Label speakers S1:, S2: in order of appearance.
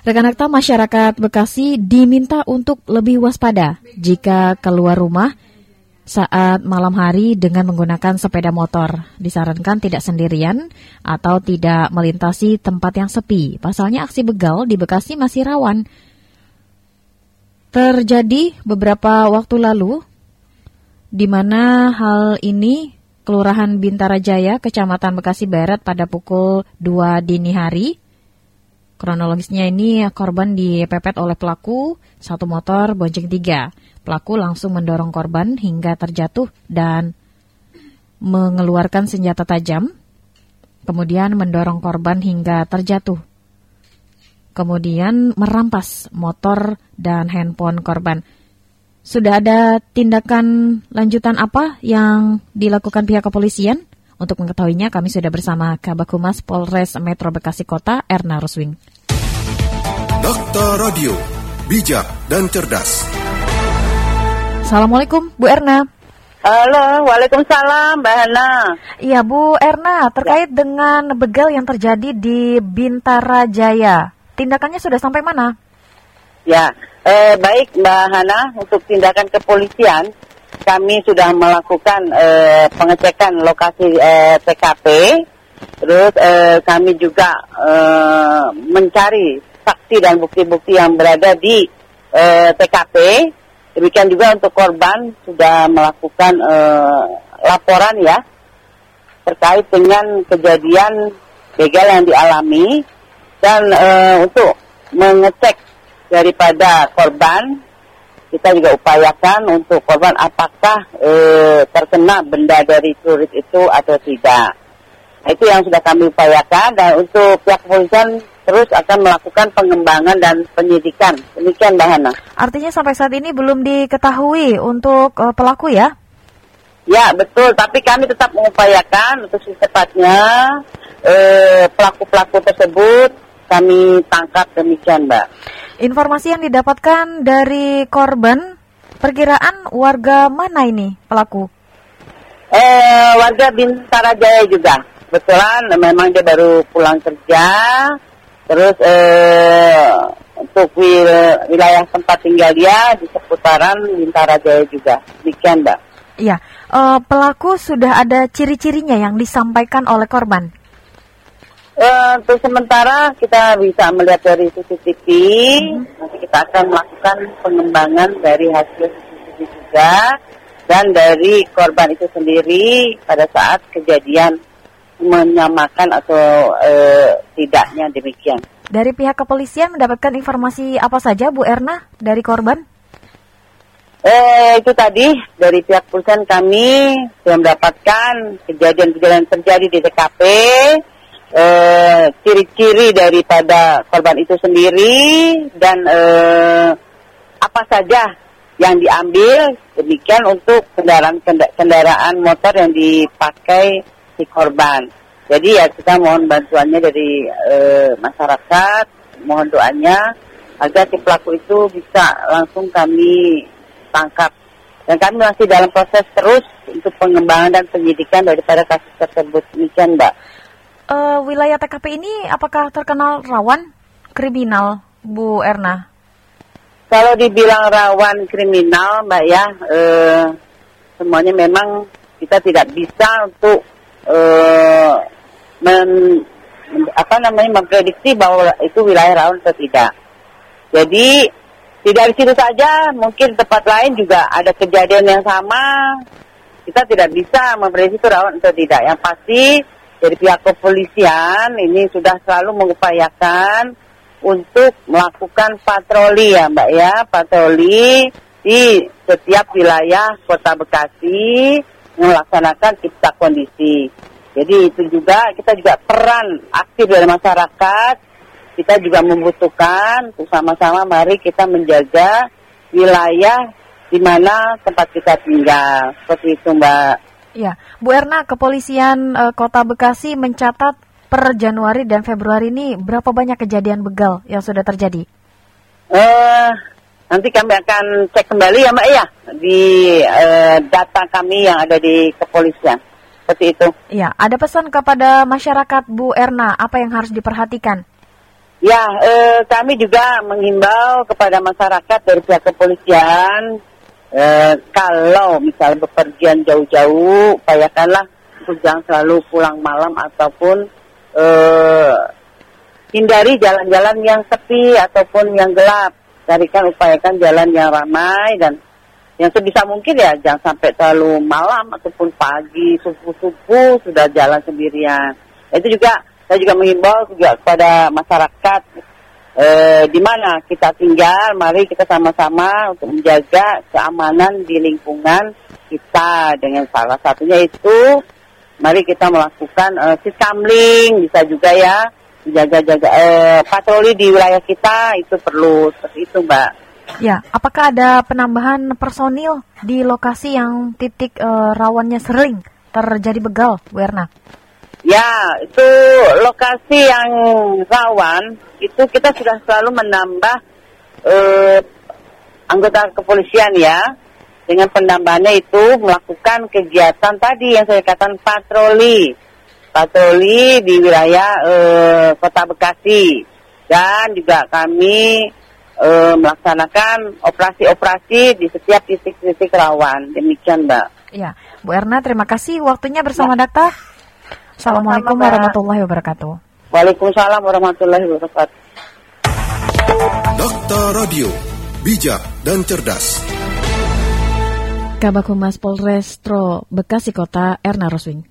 S1: Rekan-rekan masyarakat Bekasi diminta untuk lebih waspada jika keluar rumah saat malam hari dengan menggunakan sepeda motor. Disarankan tidak sendirian atau tidak melintasi tempat yang sepi. Pasalnya aksi begal di Bekasi masih rawan. Terjadi beberapa waktu lalu di mana hal ini Kelurahan Bintara Jaya, Kecamatan Bekasi Barat pada pukul 2 dini hari Kronologisnya ini korban dipepet oleh pelaku satu motor bonceng tiga. Pelaku langsung mendorong korban hingga terjatuh dan mengeluarkan senjata tajam. Kemudian mendorong korban hingga terjatuh. Kemudian merampas motor dan handphone korban. Sudah ada tindakan lanjutan apa yang dilakukan pihak kepolisian? Untuk mengetahuinya, kami sudah bersama Kabak Humas Polres Metro Bekasi Kota, Erna Ruswing.
S2: Dokter Radio, bijak dan cerdas.
S1: Assalamualaikum, Bu Erna.
S3: Halo, Waalaikumsalam, Mbak Hana.
S1: Iya, Bu Erna, terkait ya. dengan begal yang terjadi di Bintara Jaya, tindakannya sudah sampai mana?
S3: Ya, eh, baik Mbak Hana, untuk tindakan kepolisian, kami sudah melakukan eh, pengecekan lokasi eh, TKP, terus eh, kami juga eh, mencari saksi dan bukti-bukti yang berada di eh, TKP. Demikian juga untuk korban sudah melakukan eh, laporan ya terkait dengan kejadian begal yang dialami dan eh, untuk mengecek daripada korban kita juga upayakan untuk korban apakah eh, terkena benda dari turis itu atau tidak. Nah, itu yang sudah kami upayakan dan untuk pihak kepolisian terus akan melakukan pengembangan dan penyidikan. Demikian Mbak Hana.
S1: Artinya sampai saat ini belum diketahui untuk uh, pelaku ya?
S3: Ya betul, tapi kami tetap mengupayakan untuk secepatnya eh, pelaku-pelaku tersebut kami tangkap demikian Mbak.
S1: Informasi yang didapatkan dari korban, perkiraan warga mana ini pelaku?
S3: Eh, warga Bintara Jaya juga. Kebetulan memang dia baru pulang kerja, Terus eh, untuk wilayah tempat tinggal dia di seputaran Bintara Jaya juga. Demikian, Mbak.
S1: Iya, uh, pelaku sudah ada ciri-cirinya yang disampaikan oleh korban.
S3: Uh, untuk sementara kita bisa melihat dari CCTV, hmm. nanti kita akan melakukan pengembangan dari hasil CCTV juga dan dari korban itu sendiri pada saat kejadian menyamakan atau e, tidaknya demikian.
S1: Dari pihak kepolisian mendapatkan informasi apa saja Bu Erna dari korban?
S3: Eh, itu tadi dari pihak perusahaan kami sudah mendapatkan kejadian-kejadian terjadi di TKP, eh, ciri-ciri daripada korban itu sendiri dan eh, apa saja yang diambil demikian untuk kendaraan kendaraan motor yang dipakai si korban. Jadi ya kita mohon bantuannya dari e, masyarakat, mohon doanya agar si pelaku itu bisa langsung kami tangkap. Dan kami masih dalam proses terus untuk pengembangan dan penyidikan daripada kasus tersebut. Demikian, Mbak.
S1: Uh, wilayah TKP ini apakah terkenal rawan kriminal, Bu Erna?
S3: Kalau dibilang rawan kriminal, Mbak ya, uh, semuanya memang kita tidak bisa untuk uh, men, apa namanya memprediksi bahwa itu wilayah rawan atau tidak. Jadi tidak di situ saja, mungkin tempat lain juga ada kejadian yang sama. Kita tidak bisa memprediksi itu rawan atau tidak. Yang pasti dari pihak kepolisian ini sudah selalu mengupayakan untuk melakukan patroli ya Mbak ya, patroli di setiap wilayah Kota Bekasi melaksanakan cipta kondisi. Jadi itu juga kita juga peran aktif dari masyarakat. Kita juga membutuhkan sama-sama mari kita menjaga wilayah di mana tempat kita tinggal. Seperti itu Mbak.
S1: Ya, Bu Erna, kepolisian e, Kota Bekasi mencatat per Januari dan Februari ini berapa banyak kejadian begal yang sudah terjadi?
S3: Eh, Nanti kami akan cek kembali ya Mbak ya di uh, data kami yang ada di kepolisian. Seperti itu.
S1: Iya, ada pesan kepada masyarakat Bu Erna, apa yang harus diperhatikan?
S3: Ya, eh, kami juga menghimbau kepada masyarakat dari pihak kepolisian, eh, kalau misalnya bepergian jauh-jauh, upayakanlah jangan selalu pulang malam ataupun eh, hindari jalan-jalan yang sepi ataupun yang gelap. Carikan upayakan jalan yang ramai dan yang sebisa mungkin ya jangan sampai terlalu malam ataupun pagi, subuh-subuh sudah jalan sendirian. Itu juga saya juga mengimbau juga kepada masyarakat eh, di mana kita tinggal, mari kita sama-sama untuk menjaga keamanan di lingkungan kita dengan salah satunya itu mari kita melakukan eh, siskamling bisa juga ya jaga-jaga eh, patroli di wilayah kita itu perlu seperti itu mbak.
S1: Ya, apakah ada penambahan personil di lokasi yang titik eh, rawannya sering terjadi begal, Bu Erna?
S3: Ya, itu lokasi yang rawan, itu kita sudah selalu menambah eh, anggota kepolisian ya. Dengan penambahannya itu melakukan kegiatan tadi yang saya katakan patroli. Patroli di wilayah eh, kota Bekasi. Dan juga kami eh, melaksanakan operasi-operasi di setiap titik-titik rawan. Demikian Mbak.
S1: Ya, Bu Erna terima kasih waktunya bersama
S3: Ya.
S1: Dakta. Assalamualaikum
S3: Sama-sama,
S1: warahmatullahi wabarakatuh.
S3: Waalaikumsalam warahmatullahi wabarakatuh.
S2: Dokter Radio, bijak dan cerdas.
S1: Kabak Humas Polrestro Bekasi Kota Erna Roswing.